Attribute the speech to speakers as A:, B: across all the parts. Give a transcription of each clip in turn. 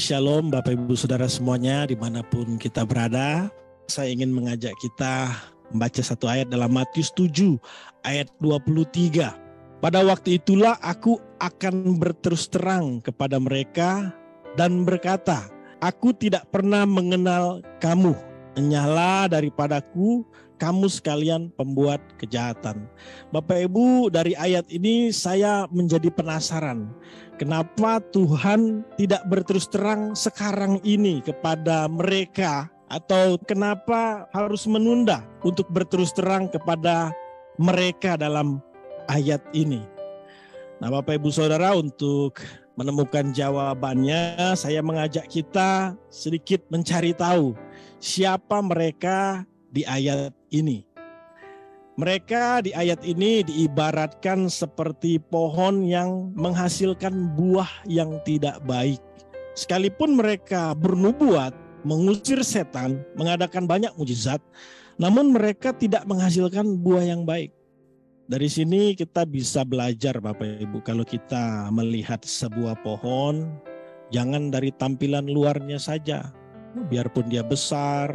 A: Shalom Bapak Ibu Saudara semuanya di mana pun kita berada. Saya ingin mengajak kita membaca satu ayat dalam Matius 7 ayat 23. Pada waktu itulah aku akan berterus terang kepada mereka dan berkata, Aku tidak pernah mengenal kamu. Enyahlah daripadaku kamu sekalian pembuat kejahatan. Bapak Ibu dari ayat ini saya menjadi penasaran Kenapa Tuhan tidak berterus terang sekarang ini kepada mereka atau kenapa harus menunda untuk berterus terang kepada mereka dalam ayat ini? Nah, Bapak Ibu Saudara, untuk menemukan jawabannya, saya mengajak kita sedikit mencari tahu siapa mereka di ayat ini. Mereka di ayat ini diibaratkan seperti pohon yang menghasilkan buah yang tidak baik. Sekalipun mereka bernubuat, mengusir setan, mengadakan banyak mujizat, namun mereka tidak menghasilkan buah yang baik. Dari sini kita bisa belajar Bapak Ibu kalau kita melihat sebuah pohon jangan dari tampilan luarnya saja. Biarpun dia besar,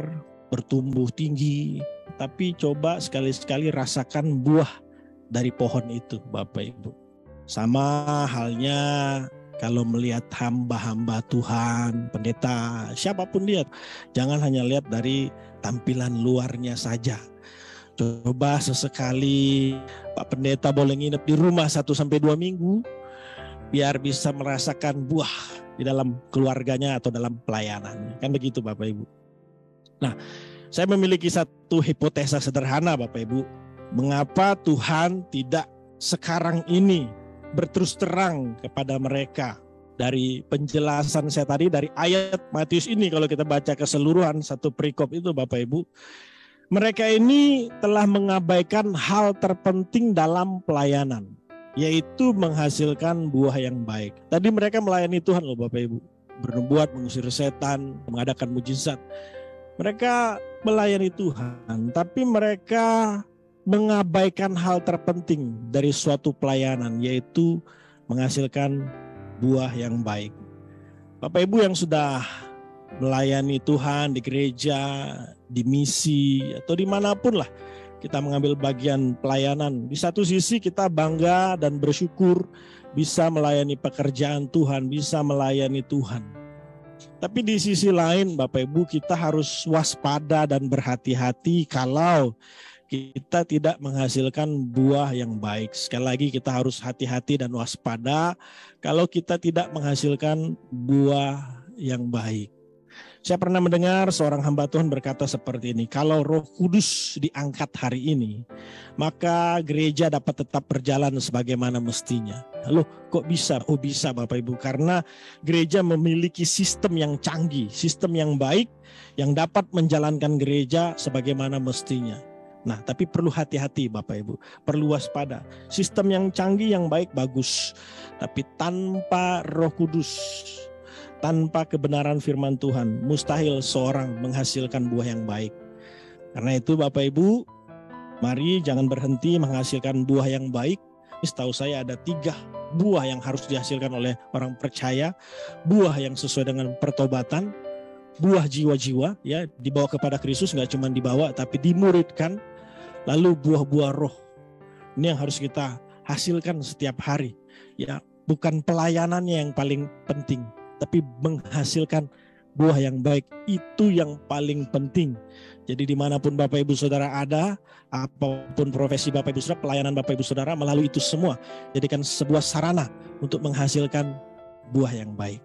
A: bertumbuh tinggi, tapi coba sekali-sekali rasakan buah dari pohon itu, Bapak Ibu. Sama halnya kalau melihat hamba-hamba Tuhan, pendeta, siapa pun dia, jangan hanya lihat dari tampilan luarnya saja. Coba sesekali Pak Pendeta boleh nginep di rumah satu sampai dua minggu, biar bisa merasakan buah di dalam keluarganya atau dalam pelayanannya. Kan begitu Bapak Ibu. Nah, saya memiliki satu hipotesa sederhana Bapak Ibu. Mengapa Tuhan tidak sekarang ini berterus terang kepada mereka dari penjelasan saya tadi dari ayat Matius ini kalau kita baca keseluruhan satu perikop itu Bapak Ibu mereka ini telah mengabaikan hal terpenting dalam pelayanan yaitu menghasilkan buah yang baik. Tadi mereka melayani Tuhan loh Bapak Ibu bernubuat, mengusir setan, mengadakan mujizat. Mereka melayani Tuhan, tapi mereka mengabaikan hal terpenting dari suatu pelayanan, yaitu menghasilkan buah yang baik. Bapak Ibu yang sudah melayani Tuhan di gereja, di misi, atau di mana pun lah kita mengambil bagian pelayanan. Di satu sisi kita bangga dan bersyukur bisa melayani pekerjaan Tuhan, bisa melayani Tuhan. Tapi di sisi lain Bapak Ibu kita harus waspada dan berhati-hati kalau kita tidak menghasilkan buah yang baik. Sekali lagi kita harus hati-hati dan waspada kalau kita tidak menghasilkan buah yang baik. Saya pernah mendengar seorang hamba Tuhan berkata seperti ini, kalau Roh Kudus diangkat hari ini, maka gereja dapat tetap berjalan sebagaimana mestinya. Loh, kok bisa? Oh bisa Bapak Ibu, karena gereja memiliki sistem yang canggih, sistem yang baik yang dapat menjalankan gereja sebagaimana mestinya. Nah, tapi perlu hati-hati Bapak Ibu, perlu waspada. Sistem yang canggih yang baik bagus, tapi tanpa Roh Kudus tanpa kebenaran firman Tuhan, mustahil seorang menghasilkan buah yang baik. Karena itu Bapak Ibu, mari jangan berhenti menghasilkan buah yang baik. Setahu saya ada tiga buah yang harus dihasilkan oleh orang percaya. Buah yang sesuai dengan pertobatan, buah jiwa-jiwa ya dibawa kepada Kristus nggak cuma dibawa tapi dimuridkan. Lalu buah-buah roh. Ini yang harus kita hasilkan setiap hari. Ya, bukan pelayanannya yang paling penting, tapi menghasilkan buah yang baik itu yang paling penting. Jadi di mana pun Bapak Ibu Saudara ada, apa pun profesi Bapak Ibu Saudara, pelayanan Bapak Ibu Saudara melalui itu semua, jadikan sebuah sarana untuk menghasilkan buah yang baik.